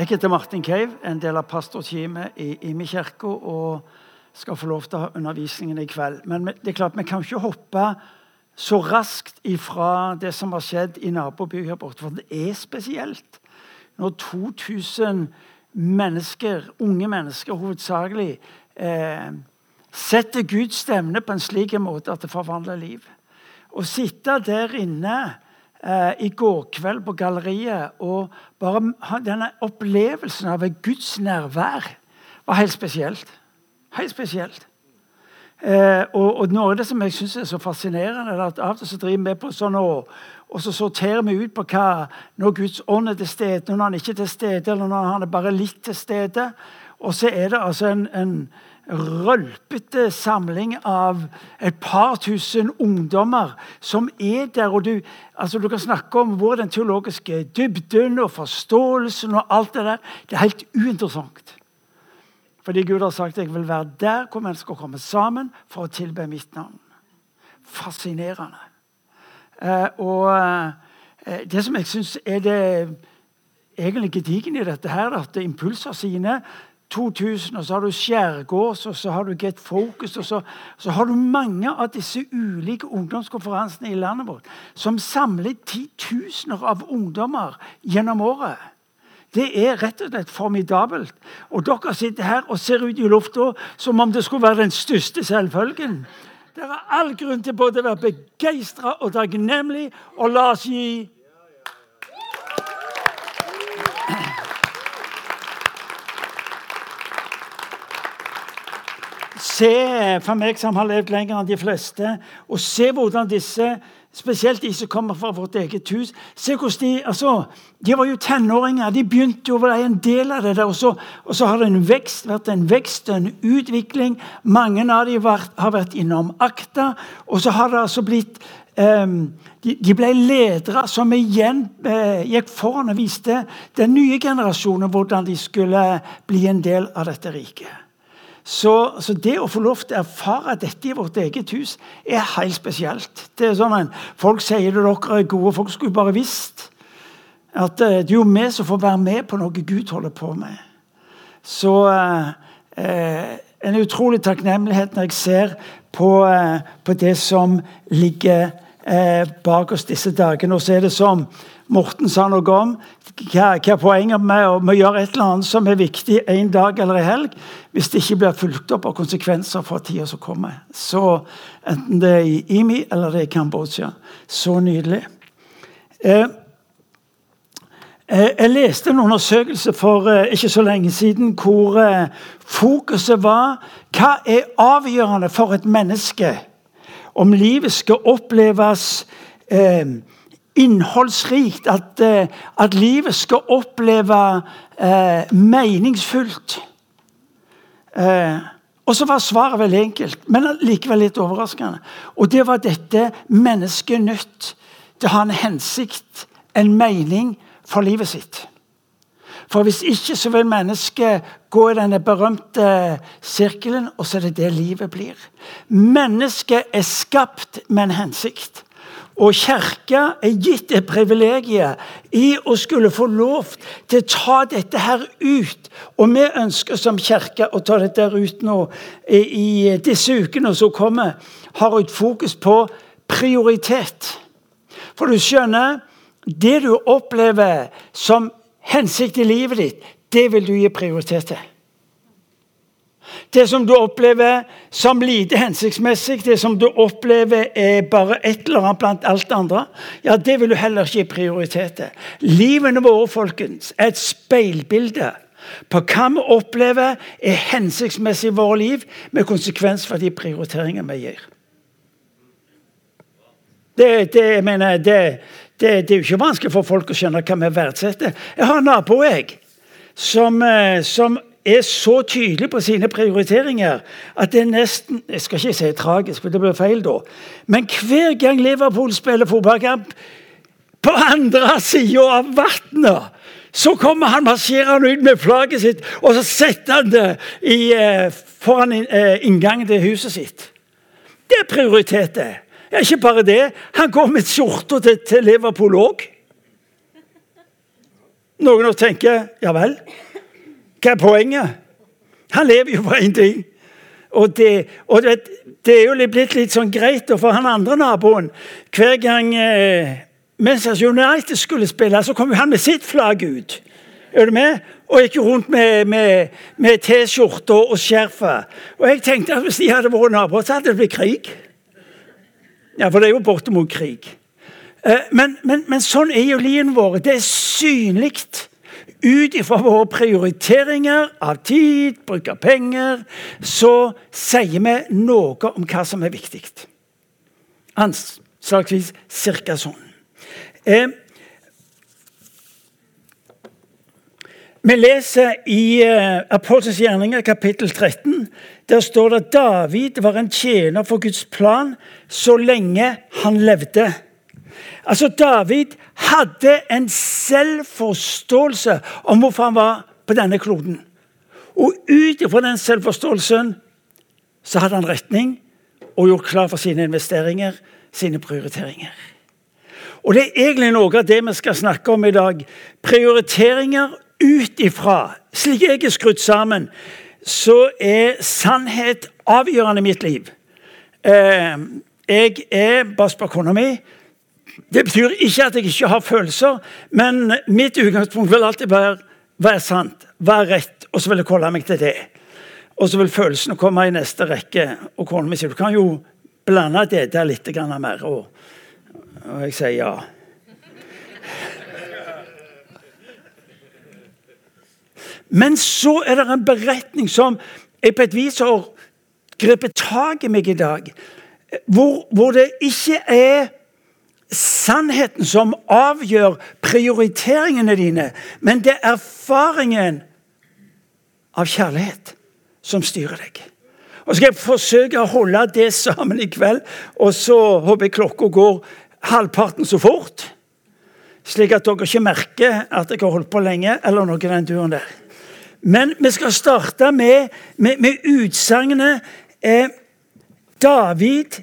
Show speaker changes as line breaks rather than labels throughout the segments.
Jeg heter Martin Cave, en del av pastorteamet i Imi kirke, og skal få lov til å ha undervisningen i kveld. Men det er klart, vi kan ikke hoppe så raskt ifra det som har skjedd i nabobyen her borte, for det er spesielt. Når 2000 mennesker, unge mennesker hovedsakelig, eh, setter Guds stemne på en slik måte at det forvandler liv. Å sitte der inne i går kveld på galleriet og bare denne opplevelsen av Guds nærvær var helt spesielt. Helt spesielt. Eh, og, og, Noe av det som jeg syns er så fascinerende, er at av og til så driver vi på sånn og, og så sorterer vi ut på hva når Guds ånd er til stede, når han ikke er til stede, eller når han er bare litt til stede. Og så er det altså en, en rølpete samling av et par tusen ungdommer som er der. og Du, altså du kan snakke om hvor den teologiske dybden og forståelsen og alt det der Det er helt uinteressant. Fordi Gud har sagt at jeg vil være der hvor mennesker kommer sammen for å tilbe mitt navn. Fascinerende. Eh, og eh, det som jeg syns er det egentlig gedigne i dette, her, at impulser sine 2000, og så har du Skjærgårds, og så har du Get Focus og så, så, har du mange av disse ulike ungdomskonferansene i landet vårt som samler titusener av ungdommer gjennom året. Det er rett og slett formidabelt. Og dere sitter her og ser ut i lufta som om det skulle være den største selvfølgen. Det er all grunn til både å være begeistra og takknemlig, og la oss gi Se, for meg som har levd lenger enn de fleste, og se hvordan disse Spesielt de som kommer fra vårt eget hus. Se hvordan De altså, de var jo tenåringer. De begynte å være en del av det. der, og så, og så har det en vekst, vært en vekst og en utvikling. Mange av dem har vært innom Akta. Og så har det altså blitt um, de, ble ledere som igjen uh, gikk foran og viste den nye generasjonen hvordan de skulle bli en del av dette riket. Så, så, det å få lov til å erfare dette i vårt eget hus er helt spesielt. Det er sånn at Folk sier det dere er gode. Folk skulle bare visst at eh, det er jo vi som får være med på noe Gud holder på med. Så eh, eh en utrolig takknemlighet når jeg ser på, eh, på det som ligger eh, bak oss disse dagene. Og så er det som Morten sa noe om. Hva, hva poenget med å gjøre et eller annet som er viktig en dag eller en helg, hvis det ikke blir fulgt opp av konsekvenser for tida som kommer? Så Enten det er i IMI eller det er i Kambodsja. Så nydelig. Eh, eh, jeg leste en undersøkelse for eh, ikke så lenge siden hvor eh, fokuset var hva er avgjørende for et menneske om livet skal oppleves eh, innholdsrikt, at, eh, at livet skal oppleve eh, meningsfullt. Eh, og så var svaret veldig enkelt, men likevel litt overraskende. Og det var dette mennesket nødt til å ha en hensikt, en mening, for livet sitt. For hvis ikke så vil mennesket gå i denne berømte sirkelen, og så er det det livet blir. Mennesket er skapt med en hensikt. Og Kirka er gitt et privilegium i å skulle få lov til å ta dette her ut. Og vi ønsker som kirke å ta dette her ut nå i disse ukene som kommer. Har et fokus på prioritet. For du skjønner, det du opplever som hensikt i livet ditt, det vil du gi prioritet til. Det som du opplever som lite hensiktsmessig, det som du opplever er bare et eller annet blant alt det andre, ja, det vil du heller ikke gi prioritet til. Livene våre folkens, er et speilbilde på hva vi opplever er hensiktsmessig i våre liv, med konsekvens for de prioriteringene vi gir. Det, det, jeg det, det, det, er jo ikke vanskelig for folk å skjønne hva vi verdsetter. Jeg har en nabo jeg, som, eh, som er så tydelig på sine prioriteringer at det er nesten Jeg skal ikke si tragisk, for det blir feil da. Men hver gang Liverpool spiller fotballkamp på andre sida av vannet, så kommer han marsjerende ut med flagget sitt, og så setter han det i, eh, foran eh, inngangen til huset sitt. Det er prioritetet. Ja, ikke bare det. Han går med skjorta til, til Liverpool òg. Noen tenker ja vel, hva er poenget? Han lever jo på én ting. Og, det, og det, det, er jo blitt litt sånn greit for han andre naboen. Hver gang eh, Manchester United skulle spille, så kom jo han med sitt flagg ut. Er du med? Og gikk rundt med, med, med T-skjorte og skjerfet. Og jeg tenkte at hvis de hadde vært naboer, så hadde det blitt krig. Ja, for det er jo bortimot krig. Eh, men, men, men, sånn er jo livet vårt. Det er synlig ut ifra våre prioriteringer av tid, bruk av penger, så sier vi noe om hva som er viktig. Anslagsvis cirka sånn. Eh, Vi leser i eh, Apostelens gjerninger, kapittel 13. Der står det at David var en tjener for Guds plan så lenge han levde. Altså, David hadde en selvforståelse om hvorfor han var på denne kloden. Og ut ifra den selvforståelsen så hadde han retning og gjort klar for sine investeringer, sine prioriteringer. Og Det er egentlig noe av det vi skal snakke om i dag. Prioriteringer ut ifra, slik jeg er skrudd sammen, så er sannhet avgjørende i mitt liv. Eh, jeg er bare spør kona mi. Det betyr ikke at jeg ikke har følelser, men mitt utgangspunkt vil alltid være hva er sant, hva er rett, og så vil jeg holde meg til det. Og så vil følelsene komme i neste rekke. Og kona mi sier du kan jo blande det der litt mer. Og, og jeg sier ja. Men så er det en beretning som jeg på et vis har grepet tak i meg i dag. Hvor, hvor, det ikke er sannheten som avgjør prioriteringene dine, men det er erfaringen av kjærlighet som styrer deg. Og skal jeg forsøke å holde det sammen i kveld, og så håper jeg klokka går halvparten så fort. Slik at dere ikke merker at jeg har holdt på lenge, eller noe den duren der. Men vi skal starte med, med, med utsagnet eh, David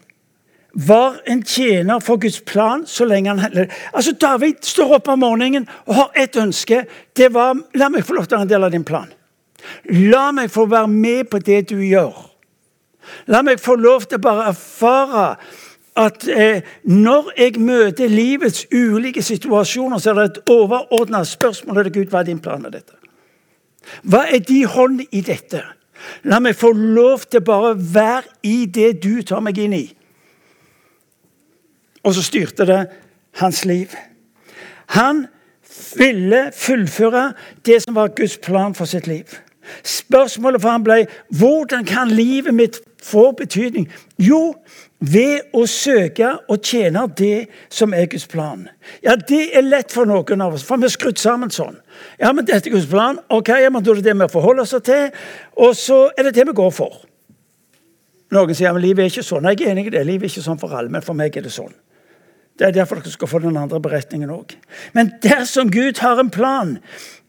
var en tjener for Guds plan så lenge han Altså, David står opp om morgenen og har ett ønske. Det var La meg få lov til å være en del av din plan. La meg få være med på det du gjør. La meg få lov til å bare erfare at eh, når jeg møter livets ulike situasjoner, så er det et overordna spørsmål til Gud hva er din plan med dette. Hva er din hånd i dette? La meg få lov til bare være i det du tar meg inn i. Og så styrte det hans liv. Han ville fullføre det som var Guds plan for sitt liv. Spørsmålet for ham ble hvordan kan livet mitt få betydning? Jo, ved å søke og tjene det som er Guds plan. Ja, Det er lett for noen av oss, for vi er skrudd sammen sånn. Ja, men dette er Guds plan. Ok, ja, men Da er det det vi forholder oss til, og så er det det vi går for. Noen sier men livet er ikke sånn. Jeg er enig i det. Livet er ikke sånn for alle, men for meg er det sånn. Det er derfor dere skal få den andre beretningen òg. Men dersom Gud har en plan,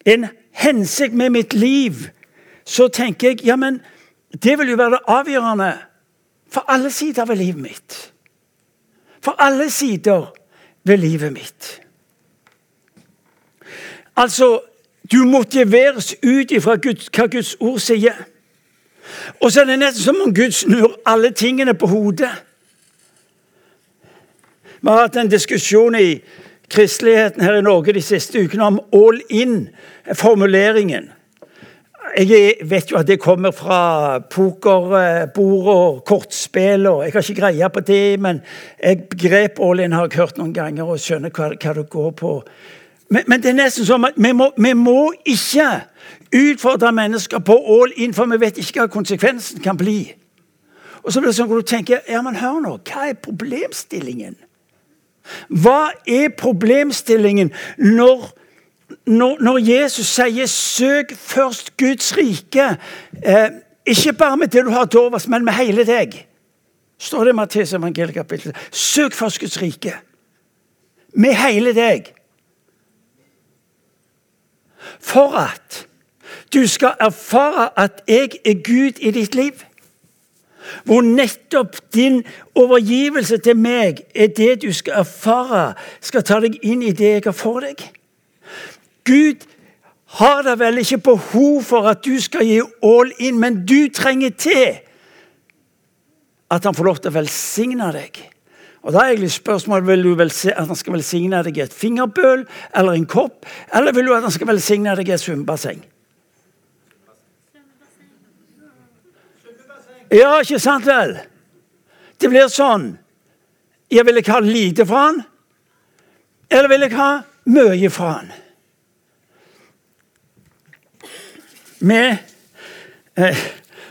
en hensikt med mitt liv, så tenker jeg ja, men det vil jo være det avgjørende for alle sider ved livet mitt. For alle sider ved livet mitt. Altså, du motiveres ut ifra hva Guds ord sier. Og så er det nesten som om Gud snur alle tingene på hodet. Vi har hatt en diskusjon i kristeligheten her i Norge de siste ukene om all in-formuleringen. Jeg vet jo at det kommer fra pokerbord og kortspill. og Jeg har ikke greie på det, men jeg grep all in har jeg hørt noen ganger og skjønner hva, hva det går på. Men, men, det er nesten som at vi må, vi må ikke utfordre mennesker på all in, for vi vet ikke hva konsekvensen kan bli. Og så blir det sånn at du tenker ja, men hør nå, hva er problemstillingen? Hva er problemstillingen når når, når, Jesus sier 'søk først Guds rike', eh, ikke bare med det du har til overs, men med hele deg, står det i Matteus evangeliet kapittel. Søk først Guds rike. Med hele deg. For at du skal erfare at jeg er Gud i ditt liv. Hvor nettopp din overgivelse til meg er det du skal erfare, skal ta deg inn i det jeg har for deg. Gud har da vel ikke behov for at du skal gi all in, men du trenger til at han får lov til å velsigne deg. Og da er egentlig spørsmålet, Vil du at han skal velsigne deg i et fingerbøl eller en kopp, eller vil du at han skal velsigne deg i et svømmebasseng? Ja, ikke sant vel? Det blir sånn. Jeg vil ikke ha lite fra han, eller vil jeg ha mye fra han? Vi eh,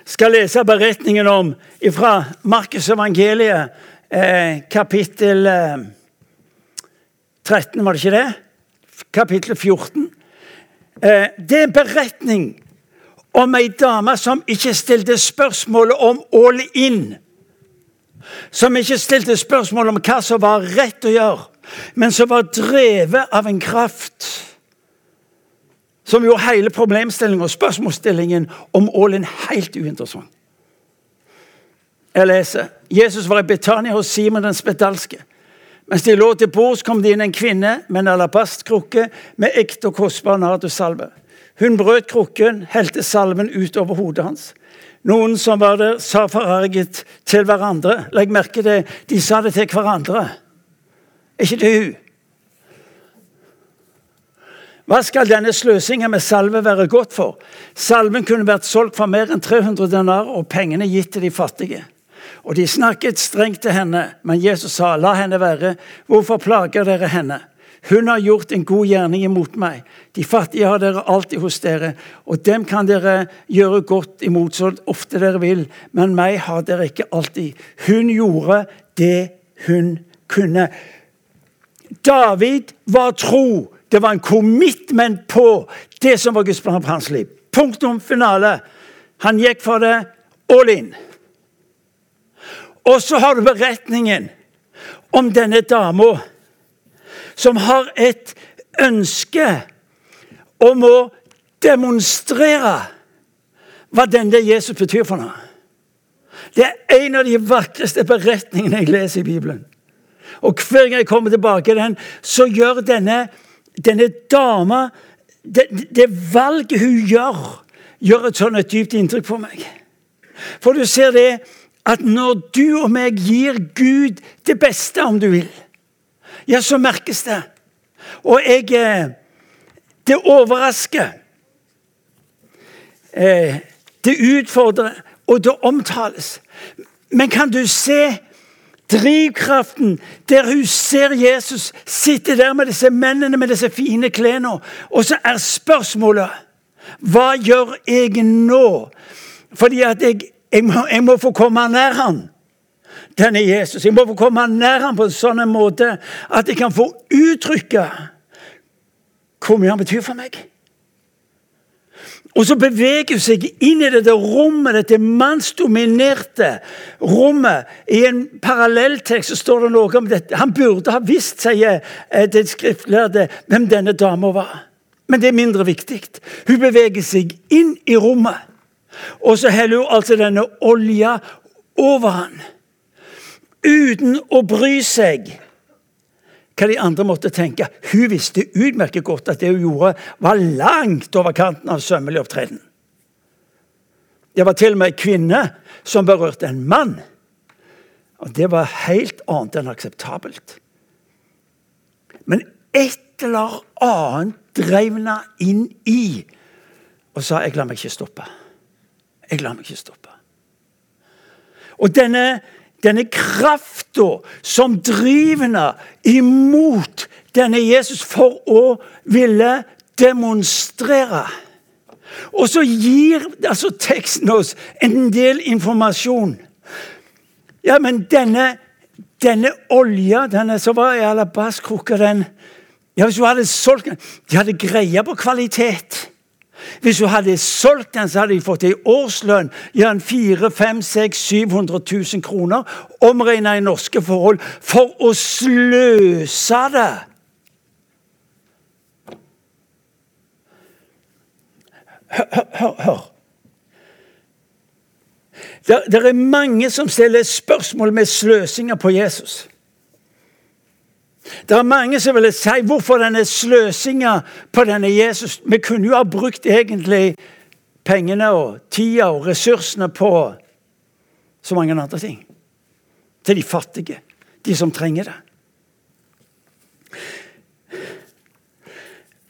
skal lese beretningen om fra Markus evangeliet, eh, kapittel eh, 13, var det ikke det? Kapittel 14. Eh, det er en beretning om ei dame som ikke stilte spørsmålet om all in. Som ikke stilte spørsmål om hva som var rett å gjøre, men som var drevet av en kraft som gjorde hele problemstillingen og spørsmålsstillingen om all in helt uinteressant. Jeg leser. Jesus var i Betania hos Simon den spedalske. Mens de lå til bords, kom det inn en kvinne med en alabastkrukke med ekte og kostbar nardussalve. Hun brøt krukken, helte salven utover hodet hans. Noen som var der, sa forarget til hverandre. Legg merke til de sa det til hverandre, ikke til hun. Hva skal denne sløsingen med salve være godt for? Salven kunne vært solgt for mer enn 300 denar og pengene gitt til de fattige. Og De snakket strengt til henne, men Jesus sa, 'La henne være. Hvorfor plager dere henne?' Hun har gjort en god gjerning imot meg. De fattige har dere alltid hos dere, og dem kan dere gjøre godt imot så ofte dere vil, men meg har dere ikke alltid. Hun gjorde det hun kunne. David var tro. Det var en commitment på det som var Guds plan for hans liv. Punktum finale. Han gikk for det all in. Og så har du beretningen om denne dama som har et ønske om å demonstrere hva denne Jesus betyr for noe. Det er en av de vakreste beretningene jeg leser i Bibelen. Og hver gang jeg kommer tilbake til den, så gjør denne, denne dama det, det, valget hun gjør, gjør et sånn et dypt inntrykk på meg. For du ser det at når du og meg gir Gud det beste, om du vil, ja, så merkes det. Og jeg eh, Det overrasker. Eh, det utfordrer, og det omtales. Men kan du se drivkraften der hun ser Jesus sitte der med disse mennene med disse fine klærne, og så er spørsmålet Hva gjør jeg nå? Fordi at jeg, jeg, må, jeg må få komme nær han denne Jesus. Jeg må få komme nær ham på en sånn måte at jeg kan få uttrykke hvor mye han betyr for meg. Og så beveger hun seg inn i dette rommet, dette mannsdominerte rommet. I en parallelltekst så står det noe om dette. Han burde ha visst, sier den det skriftlærde, hvem denne dama var. Men det er mindre viktig. Hun beveger seg inn i rommet. Og så heller hun altså denne olja over han uten å bry seg hva de andre måtte tenke. Hun visste utmerket godt at det hun gjorde, var langt over kanten av sømmelig opptreden. Det var til og med en kvinne som berørte en mann. Og Det var helt annet enn akseptabelt. Men et eller annet drev henne inn i og sa 'jeg lar meg ikke stoppe'. Jeg lar meg ikke stoppe. Og denne denne krafta som driver imot denne Jesus for å ville demonstrere. Og så gir altså teksten oss en del informasjon. Ja, men denne, denne olja denne som var i alabastkrukke, den ja, Hvis du hadde solgt den De hadde greie på kvalitet. Hvis hun hadde solgt den, så hadde de fått ei årslønn gjerne 400 000-700 000 kroner, omregna i norske forhold, for å sløse det. Hør, hør, hør. Det er mange som stiller spørsmål med sløsinga på Jesus. Det er mange som ville si hvorfor denne sløsinga på denne Jesus. Vi kunne jo ha brukt egentlig pengene og tida og ressursene på så mange andre ting. Til de fattige, de som trenger det.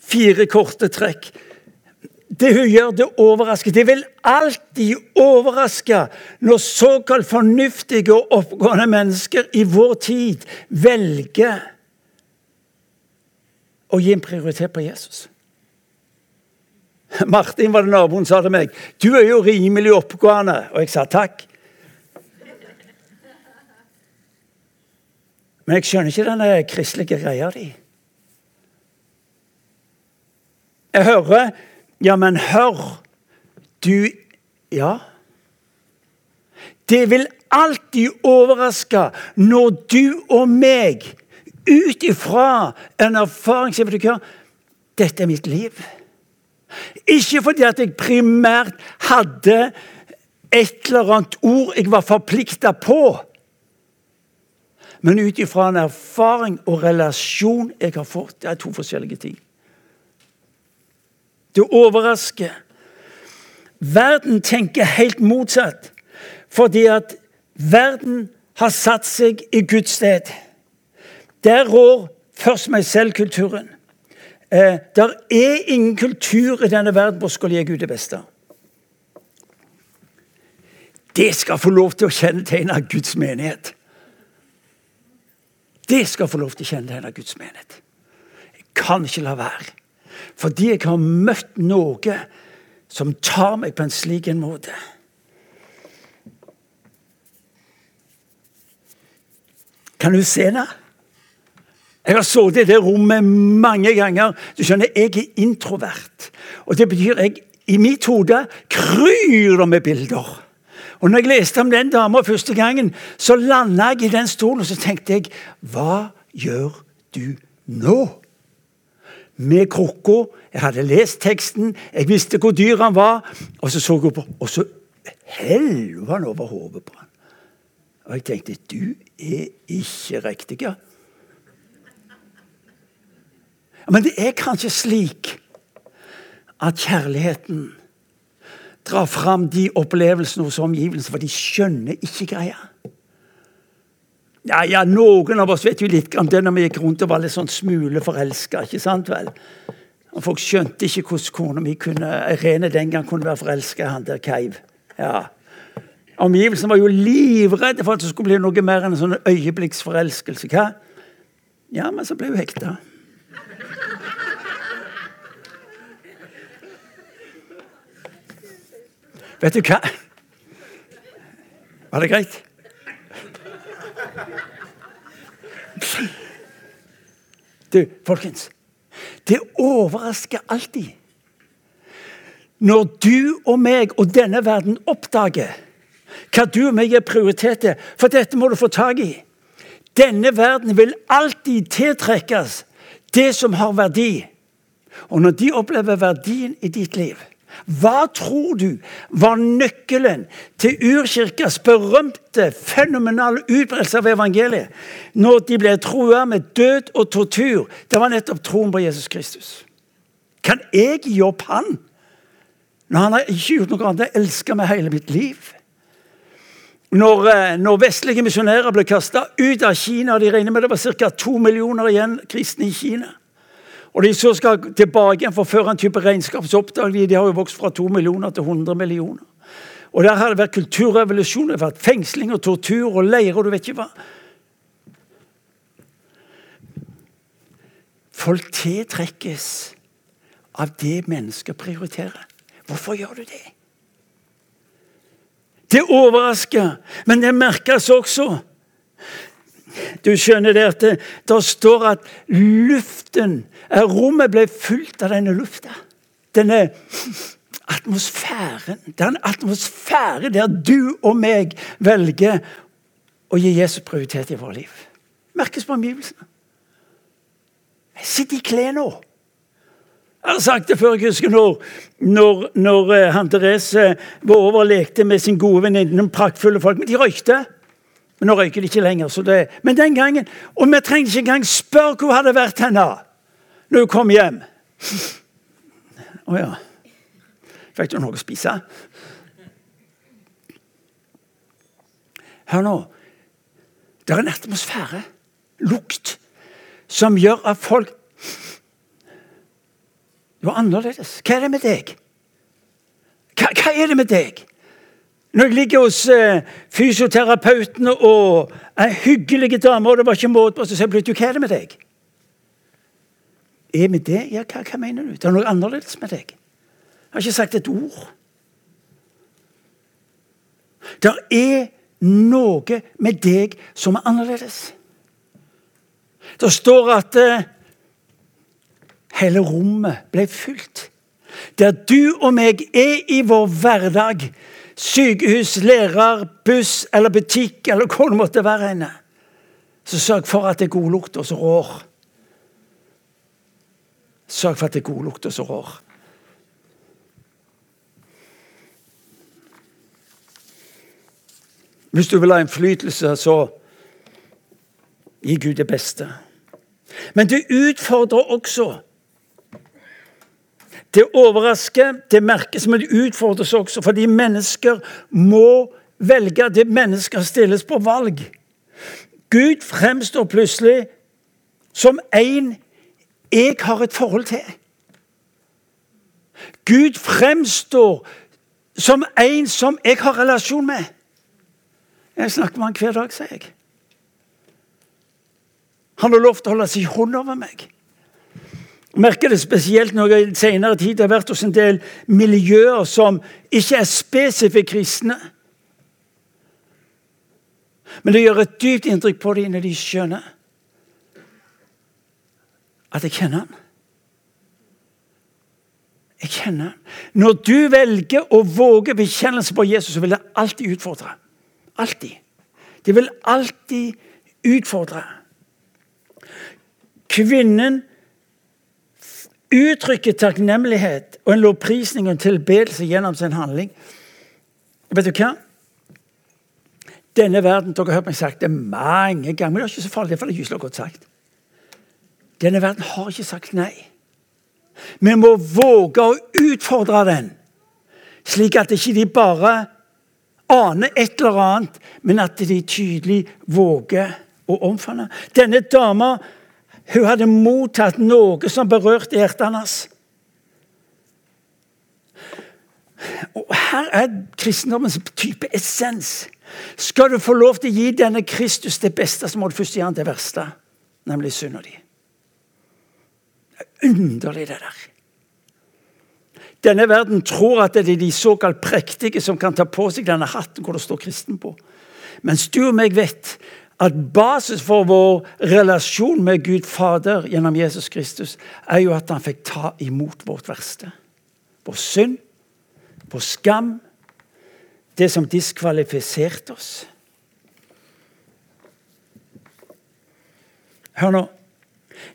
Fire korte trekk. Det hun gjør, det overrasker. Det vil alltid overraske når såkalt fornuftige og oppgående mennesker i vår tid velger å gi en prioritet på Jesus. Martin var det naboen sa til meg. 'Du er jo rimelig oppegående.' Og jeg sa takk. Men jeg skjønner ikke denne kristelige greia di. Jeg hører Ja, men hør. Du Ja. Det vil alltid overraske når du og meg, ut ifra en erfaring du hva, Dette er mitt liv. Ikke fordi at jeg primært hadde et eller annet ord jeg var forplikta på men ut ifra en erfaring og relasjon jeg har fått. Det er to forskjellige ting. Det overrasker. Verden tenker helt motsatt, fordi at verden har satt seg i Guds sted. Der rår først meg selv-kulturen. Eh, der er ingen kultur i denne verden hvor skal gi Gud det beste. Det skal få lov til å kjennetegne Guds menighet. Det skal få lov til å kjenne denne Guds menighet. Jeg kan ikke la være. Fordi jeg har møtt noe som tar meg på en slik en måte. Kan du se det? Jeg har sittet i det rommet mange ganger. Du skjønner, Jeg er introvert. Og Det betyr jeg i mitt hode kryr det med bilder. Og når jeg leste om den dama første gangen, så landa jeg i den stolen og så tenkte jeg Hva gjør du nå? Med krukka. Jeg hadde lest teksten, jeg visste hvor dyr han var. Og så så hun på, og så helv han over hodet på han. Og jeg tenkte du er ikke riktig. Ja. Men det er kanskje slik at kjærligheten drar fram de opplevelsene hos omgivelsene, for de skjønner ikke greia. Ja, ja, Noen av oss vet jo litt om det når vi gikk rundt og var litt sånn sant vel? Folk skjønte ikke hvordan kona mi kunne, Irene den gang kunne være forelska i han der Keiv. Ja. Omgivelsene var jo livredde for at det skulle bli noe mer enn en sånn øyeblikksforelskelse. Hva? Ja, men så ble hun hekta. Vet du hva? Var det greit? Du, folkens. Det overrasker alltid når du og meg og denne verden oppdager hva du og meg er prioritet til. For dette må du få tak i. Denne verden vil alltid tiltrekkes det som har verdi. Og når de opplever verdien i ditt liv, hva tror du var nøkkelen til urkirkas berømte, fenomenale utbredelse av evangeliet når de ble trua med død og tortur? Det var nettopp troen på Jesus Kristus. Kan jeg gi opp han? Når han har ikke gjort noe annet enn elska meg hele mitt liv? Når, eh, når vestlige misjonærer ble kasta ut av Kina, de regner med det var ca. to millioner igjen kristne i Kina og de så skal tilbake igjen for å føre en type regnskap, så oppdager vi de har jo vokst fra to millioner til 100 millioner. Og Der har det vært kulturrevolusjon, det har vært fengsling og tortur og leirer og du vet ikke hva. Folk tiltrekkes av det mennesker prioriterer. Hvorfor gjør du det? Det overrasker, men det merkes også. Du skjønner det at det, det står at luften Rommet ble fylt av denne lufta. Denne atmosfæren. Den atmosfæren der du og meg velger å gi Jesus prioritet i vårt liv. Merkes på omgivelsene. Jeg sitter i klær nå. Jeg har sagt det før. jeg husker Når, når, når uh, han Therese var over og lekte med sin gode venninne, praktfulle folk. Men de røykte. Men nå røyker de ikke lenger. så det, Men den gangen Og vi trengte ikke engang spørre hvor hun hadde vært henne når hun kom hjem. Å oh, ja. Fikk du noe å spise? Hør nå. Det er en atmosfære, lukt, som gjør at folk Du er annerledes. Hva er det med deg? Hva, hva er det med deg? Når jeg ligger hos eh, fysioterapeuten og ei hyggelig dame, og det var ikke måte på, så sier jeg hva er det med deg? Er med det? Ja, hva, hva, mener du? Det er noe annerledes med deg. Jeg har ikke sagt et ord. Det er noe med deg som er annerledes. Det står at eh, hele rommet ble fylt. Der du og meg er i vår hverdag, sykehus, lærer, buss eller butikk eller hvor det måtte være henne, så sørg for at det er godlukt så rår. Sørg for at det er godlukt så rår. Hvis du vil ha innflytelse, så gi Gud det beste. Men det utfordrer også. Det overrasker, det merkes, men det utfordres også. Fordi mennesker må velge. Det mennesker stilles på valg. Gud fremstår plutselig som en jeg har et forhold til. Gud fremstår som en som jeg har relasjon med. Jeg snakker med han hver dag, sier jeg. Han har lovt å holde sin hånd over meg. Merker det spesielt når jeg i senere tid har vært hos en del miljøer som ikke er spesifikt kristne. Men det gjør et dypt inntrykk på dem når de skjønner at jeg kjenner han. Jeg kjenner han. Når du velger å våge bekjennelse på Jesus, så vil det alltid utfordre. Alltid. Det vil alltid utfordre. Kvinnen uttrykker takknemlighet og en lovprisning og en tilbedelse gjennom sin handling. Vet du hva? Denne verden dere har hørt meg sagt det mange ganger, men det er ikke så farlig, for det er gyselig godt sagt. Denne verden har ikke sagt nei. Vi må våge å utfordre den, slik at ikke de bare aner et eller annet, men at de tydelig våger å omfavne. Denne dama hun hadde mottatt noe som berørte hjertet hans. Og Her er kristendommens type essens. Skal du få lov til å gi denne Kristus det beste, så må du først gi han det verste, nemlig synda di. Det er underlig, det der. Denne verden tror at det er de såkalt prektige som kan ta på seg denne hatten hvor det står kristen på. Mens du og meg vet at basis for vår relasjon med Gud Fader gjennom Jesus Kristus er jo at han fikk ta imot vårt verste. Vår synd, vår skam, det som diskvalifiserte oss. Hør nå.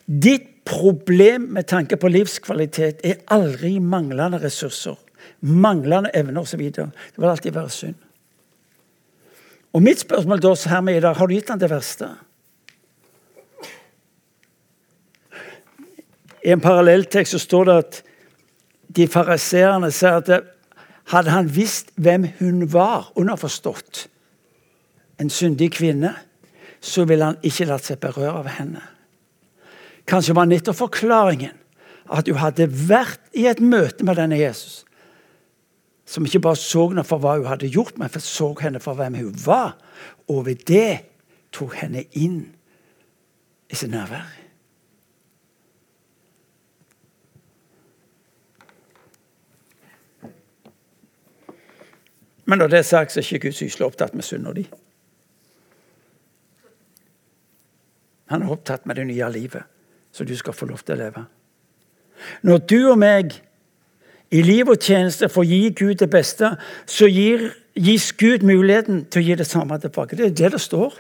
Ditt problem med tanke på livskvalitet er aldri manglende ressurser, manglende evner osv. Det vil alltid være synd. Og mitt spørsmål til oss her med i dag, har du gitt han det verste? I en parallelltekst så står det at de fariseerne sier at hadde han visst hvem hun var, underforstått, en syndig kvinne, så ville han ikke latt seg berøre av henne. Kanskje var nettopp forklaringen at hun hadde vært i et møte med denne Jesus som ikke bare så henne for hva hun hadde gjort, men så henne for hvem hun var. Og ved det tok henne inn i sitt nærvær. Men når det er sagt, så er ikke Gud syselig opptatt med synda di. Han er opptatt med det nye livet, som du skal få lov til å leve. Når du og meg i liv og tjeneste for å gi Gud det beste, så gir, gis Gud muligheten til å gi det samme tilbake. Det er det det står.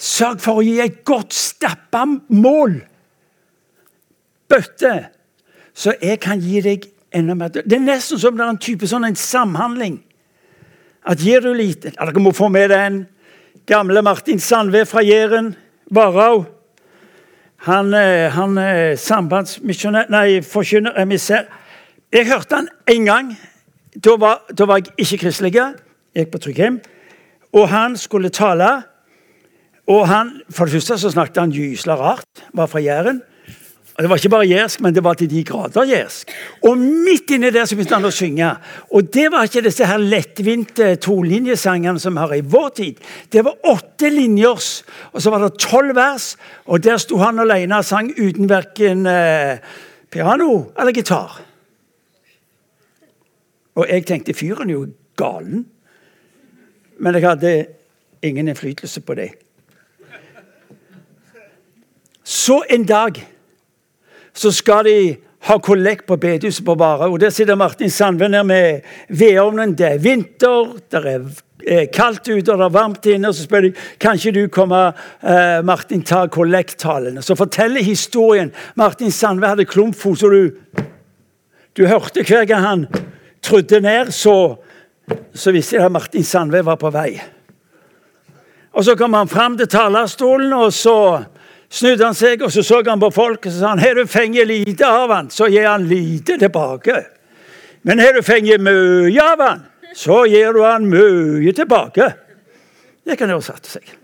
Sørg for å gi et godt stappa mål. Bøtte. Så jeg kan gi deg enda mer. Det er nesten som det er en type sånn en samhandling. At gir du lite ja, Dere må få med den. gamle Martin Sandve fra Jæren, Varhaug. Han, eh, han er sambandsmisjonær Nei, forkynner, emissær. Jeg hørte han én gang. Da var, da var, jeg ikke kristelig. Jeg gikk på Tryggheim. Og han skulle tale. Og han, For det første så snakket han gysla rart. Var fra Jæren. Og Det var ikke bare jærsk, men det var til de grader jærsk. Og midt inni der så begynte han å synge. Og det var ikke disse her lettvinte tolinjesangene som vi har i vår tid. Det var åtte linjers, og så var det tolv vers. Og der sto han alene og sang uten verken eh, piano eller gitar. Og jeg tenkte fyren er jo galen. Men jeg hadde ingen innflytelse på det. Så en dag så skal de ha kollekt på bedehuset på Vara. Og Der sitter Martin Sandve nede med vedovnen. Det er vinter, det er eh, kaldt ute og det er varmt inne. og Så spør de kan ikke du komme, uh, Martin, ta kollekttalen. Så forteller historien. Martin Sandve hadde klumpfot, så du, du hørte hver gang han trodde ned, så, så visste jeg at Martin Sandve var på vei. Og Så kom han fram til talerstolen, og så snudde han seg og så så han på folk og så sa han, har du fengt lite av han, så gir han lite tilbake. Men har du fengt mye av han, så gir du han mye tilbake. Det kan oversette seg.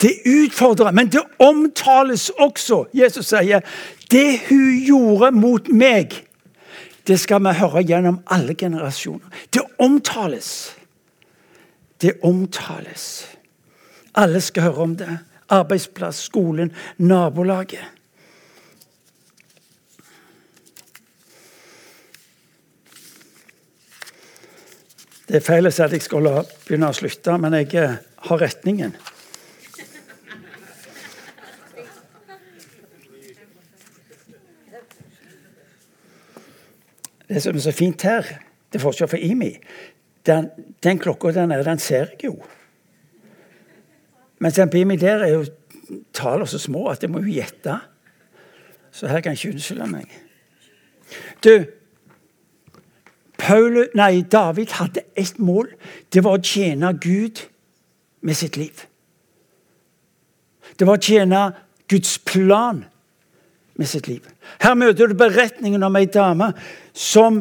Det utfordrer, men det omtales også. Jesus sier det hun gjorde mot meg, det skal vi høre gjennom alle generasjoner. Det omtales. Det omtales. Alle skal høre om det. Arbeidsplass, skolen, nabolaget. Det er feil å si at jeg skal begynne å slutte, men jeg eh, har retningen. Det som er så fint her, det forskjell fra IMI, den, den klokka der nede, den ser jeg jo. Mens den på IMI der er jo tallene så små at jeg må jo gjette. Så her kan jeg ikke unnskylde meg. Du, Paul, nei, David hadde ett mål. Det var å tjene Gud med sitt liv. Det var å tjene Guds plan med sitt liv. Her møter du beretningen om ei dame som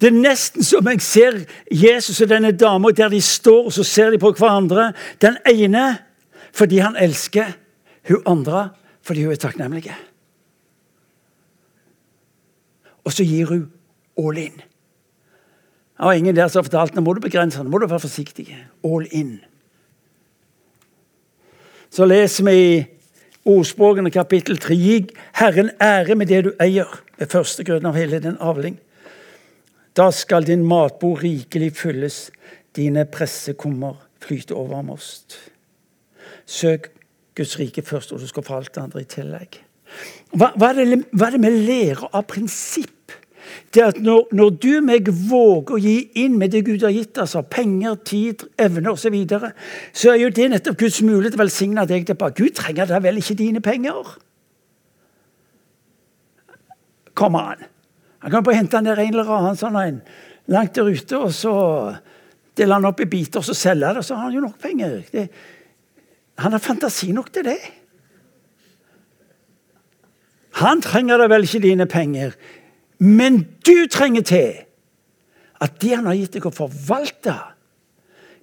det er nesten som jeg ser Jesus og denne dama der de står og så ser de på hverandre. Den ene fordi han elsker, hun andre fordi hun er takknemlig. Og så gir hun all in. Det var ingen der som fortalte nå må du begrense nå må du være forsiktig. All in. Så leser vi i Ordspråkene kapittel 3. Gi Herren ære med det du eier, ved første grunn av hele din avling. Da skal din matbord rikelig fylles, dine pressekummer flyte over most. Søk Guds rike først, og du skal få alt det andre i tillegg. Hva, hva, er, det, hva er det vi lærer av prinsipp? Det at når, når du og meg våger å gi inn med det Gud har gitt av penger, tid, evner osv., så, videre, så er jo det nettopp Guds mulighet til å velsigne deg tilbake. Gud trenger da vel ikke dine penger? Kom an. Han kan bare hente ned en eller annen sånn en langt der ute, og så deler han opp i biter og så selger det, så har han jo nok penger. Det, han har fantasi nok til det. Han trenger da vel ikke dine penger, men du trenger til at det han har gitt deg å forvalte,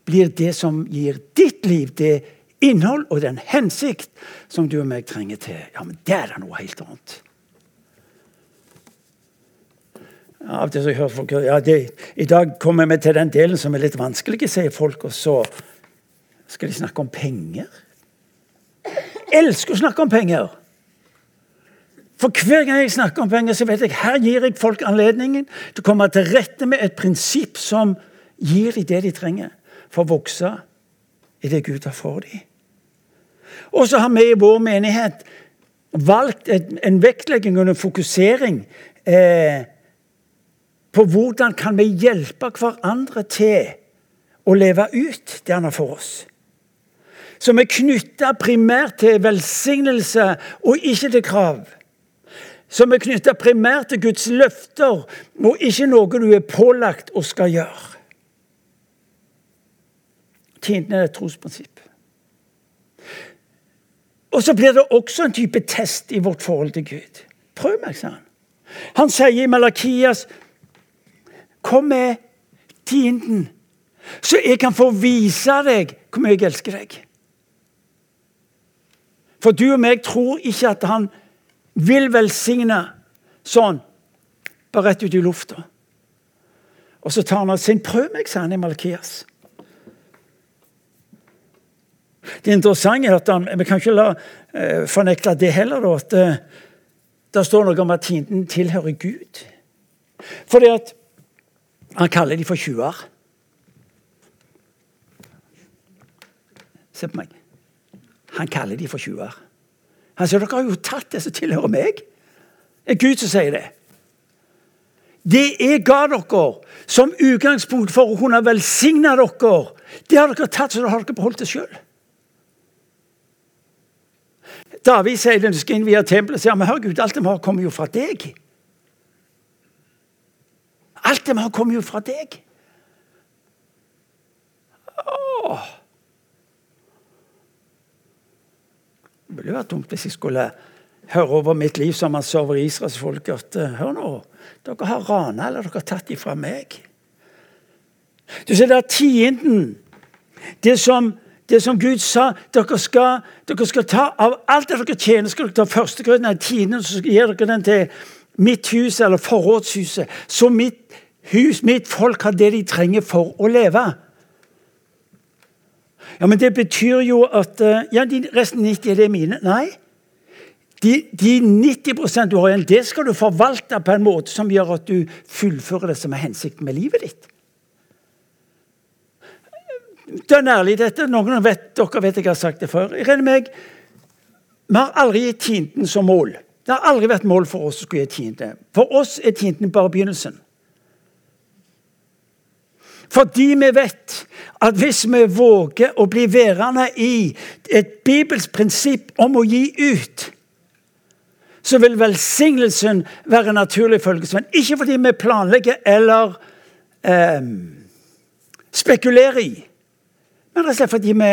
blir det som gir ditt liv det innhold og den hensikt som du og meg trenger til. Ja, men det er da noe helt annet. Av det så hører folk, ja, det, I dag kommer vi til den delen som er litt vanskelig, sier folk, og så skal de snakke om penger. Jeg elsker å snakke om penger. For hver gang jeg snakker om penger, så vet jeg her gir jeg folk anledningen til å komme til rette med et prinsipp som gir dem det de trenger for å vokse i det Gud har for dem. Og så har vi i vår menighet valgt en vektlegging og en fokusering eh, på hvordan kan vi hjelpe hverandre til å leve ut det han har for oss. Som er knytta primært til velsignelse og ikke til krav. Som er knytta primært til Guds løfter, og ikke noe du er pålagt og skal gjøre. Tienden er et trosprinsipp. Og så blir det også en type test i vårt forhold til Gud. Prøv meg, sa han. Han sier i Malakias Kom med tienden, så jeg kan få vise deg hvor mye jeg elsker deg. For du og meg tror ikke at han vil velsigne sånn, bare rett ut i lufta. Og så tar han av sin Prøv meg, sa han i Malkias. Det interessante er at han, Vi kan ikke la eh, fornekte det heller, da, at eh, det står noe om at tienden tilhører Gud. Fordi at han kaller de for tjuver. Se på meg. Han kaller de for tjuver. Han sier dere har jo tatt det som tilhører meg. Det er Gud som sier det. Det jeg ga dere som utgangspunkt for å kunne velsigne dere, det har dere tatt, så da har dere beholdt det sjøl. David sier når skal inn via tempelet, sier men hør Gud, alt det vi har, kommer jo fra deg. Alt det vi har, kommer jo fra deg. Åh. Det ville vært dumt hvis jeg skulle høre over mitt liv som han server Israels folk at eh, hør nå, dere har rana eller dere har tatt ifra meg. Du ser det er tienden. Det som, det som Gud sa dere skal, dere skal ta av alt det dere tjener, skal dere ta førstegrøten av tienden, så gir dere den til mitt hus eller forrådshuset. Så mitt hus, mitt folk, har det de trenger for å leve. Ja, men det betyr jo at eh, Ja, de resten 90 er det mine. Nei. De, de 90% du har igjen, det skal du forvalte på en måte som gjør at du fullfører det som er hensikten med livet ditt. Det er ærlig, dette. Noen vet, dere vet jeg har sagt det før. Jeg regner meg, Vi har aldri gitt tienden som mål. Det har aldri vært mål for oss å skulle gi tiende. For oss er tienden bare begynnelsen. Fordi vi vet at hvis vi våger å bli værende i et bibelsk prinsipp om å gi ut, så vil velsignelsen være naturlig følgesvenn. Ikke fordi vi planlegger eller eh, spekulerer i, men rett og slett fordi vi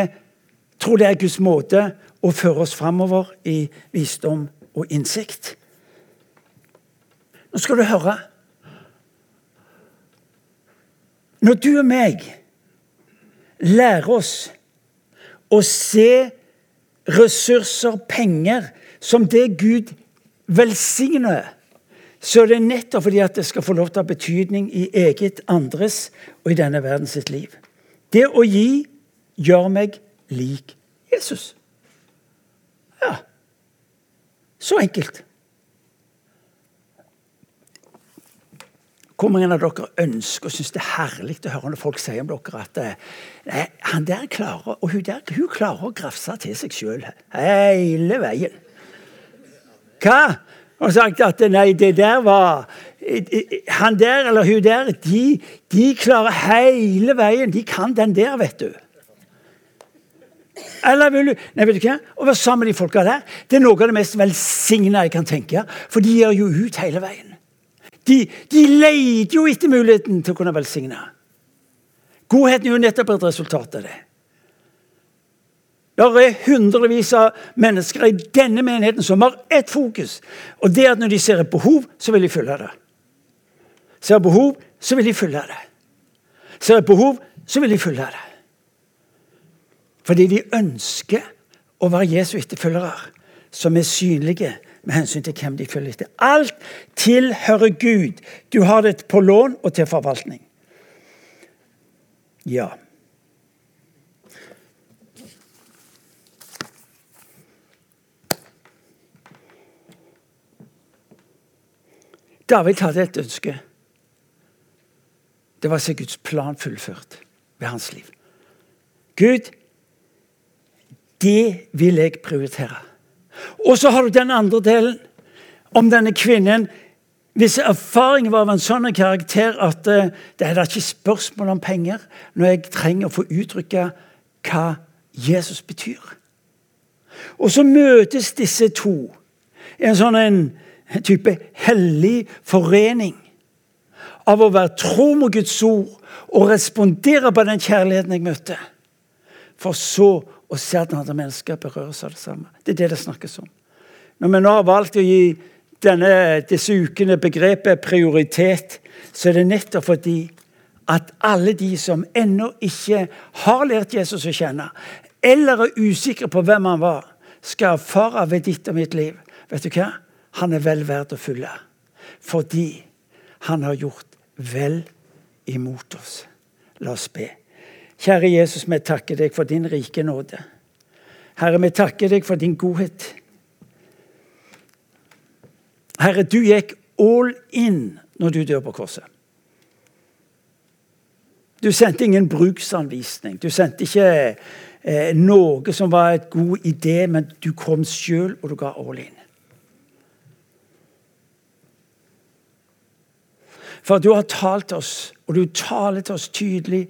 tror det er Guds måte å føre oss framover i visdom og innsikt. Nå skal du høre. Når du og meg lærer oss å se ressurser, penger, som det Gud velsigner, så er det nettopp fordi at det skal få lov til å ha betydning i eget, andres og i denne verden sitt liv. Det å gi gjør meg lik Jesus. Ja. Så enkelt. Hvor mange av dere ønsker og syns det er herlig å høre når folk sier om dere at eh, nei, han der klarer, og hun der hun klarer å grafse til seg sjøl hele veien? Hva? Og sagt at nei, det der var Han der eller hun der, de, de klarer hele veien. De kan den der, vet du. Eller vil du Nei, vet du hva? Å være sammen med de folka der, det er noe av det mest velsigna jeg kan tenke. For de gjør jo ut hele veien. De, de leter jo etter muligheten til å kunne velsigne. Godheten er jo nettopp et resultat av det. Det er hundrevis av mennesker i denne menigheten som har ett fokus. Og det er at når de ser et behov, så vil de fylle det. Ser et behov, så vil de fylle det. Ser et behov, så vil de fylle det. Fordi de ønsker å være Jesu etterfølgere, som er synlige med hensyn til hvem de følger etter. Alt tilhører Gud. Du har det på lån og til forvaltning. Ja. David hadde et ønske. Det var å se Guds plan fullført ved hans liv. Gud, det vil jeg prioritere. Og så har du den andre delen om denne kvinnen hvis erfaringen var av en sånn karakter at uh, det er da ikke spørsmål om penger når jeg trenger å få uttrykke hva Jesus betyr. Og så møtes disse to i en sånn en type hellig forening av å være tro mot Guds ord og respondere på den kjærligheten jeg møtte. For så å se at andre mennesker berøres av det samme. Det er det det snakkes om. Når vi nå har valgt å gi denne, disse ukene begrepet prioritet, så er det nettopp fordi at alle de som ennå ikke har lært Jesus å kjenne, eller er usikre på hvem han var, skal erfare ved ditt og mitt liv Vet du hva? Han er vel verdt å følge. Fordi han har gjort vel imot oss. La oss be. Kjære Jesus, vi takker deg for din rike nåde. Herre, vi takker deg for din godhet. Herre, du gikk all in når du dør på korset. Du sendte ingen bruksanvisning. Du sendte ikke eh, noe som var et god idé, men du kom sjøl, og du ga all in. For du har talt oss, og du taler til oss tydelig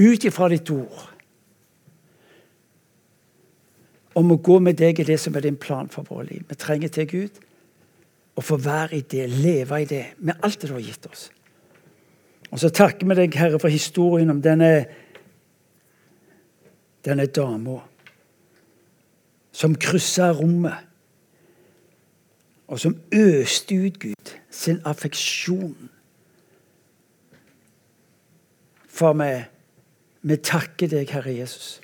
ut ifra ditt ord. Om å gå med deg i det som er din plan for vårt liv. Vi trenger til Gud å få være i det, leve i det, med alt det du har gitt oss. Og så takker vi deg, Herre, for historien om denne, denne dama som kryssa rommet, og som øste ut Gud sin affeksjon. For vi, vi takker deg, Herre Jesus,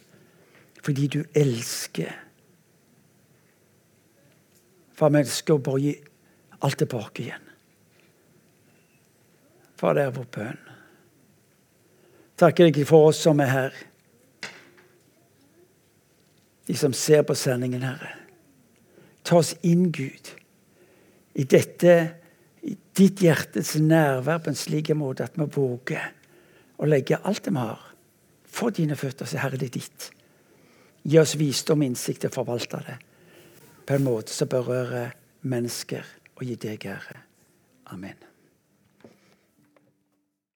fordi du elsker. For vi elsker å bare gi alt tilbake igjen. For det er vår bønn. Takker deg for oss som er her. De som ser på sendingen, Herre. Ta oss inn, Gud, i dette i ditt hjertes nærvær på en slik måte at vi våger å legge alt vi har, for dine føtter. Så Herre, det er ditt. Gi oss visdom innsikt til å forvalte det på en måte som berører mennesker, og gi deg ære. Amen.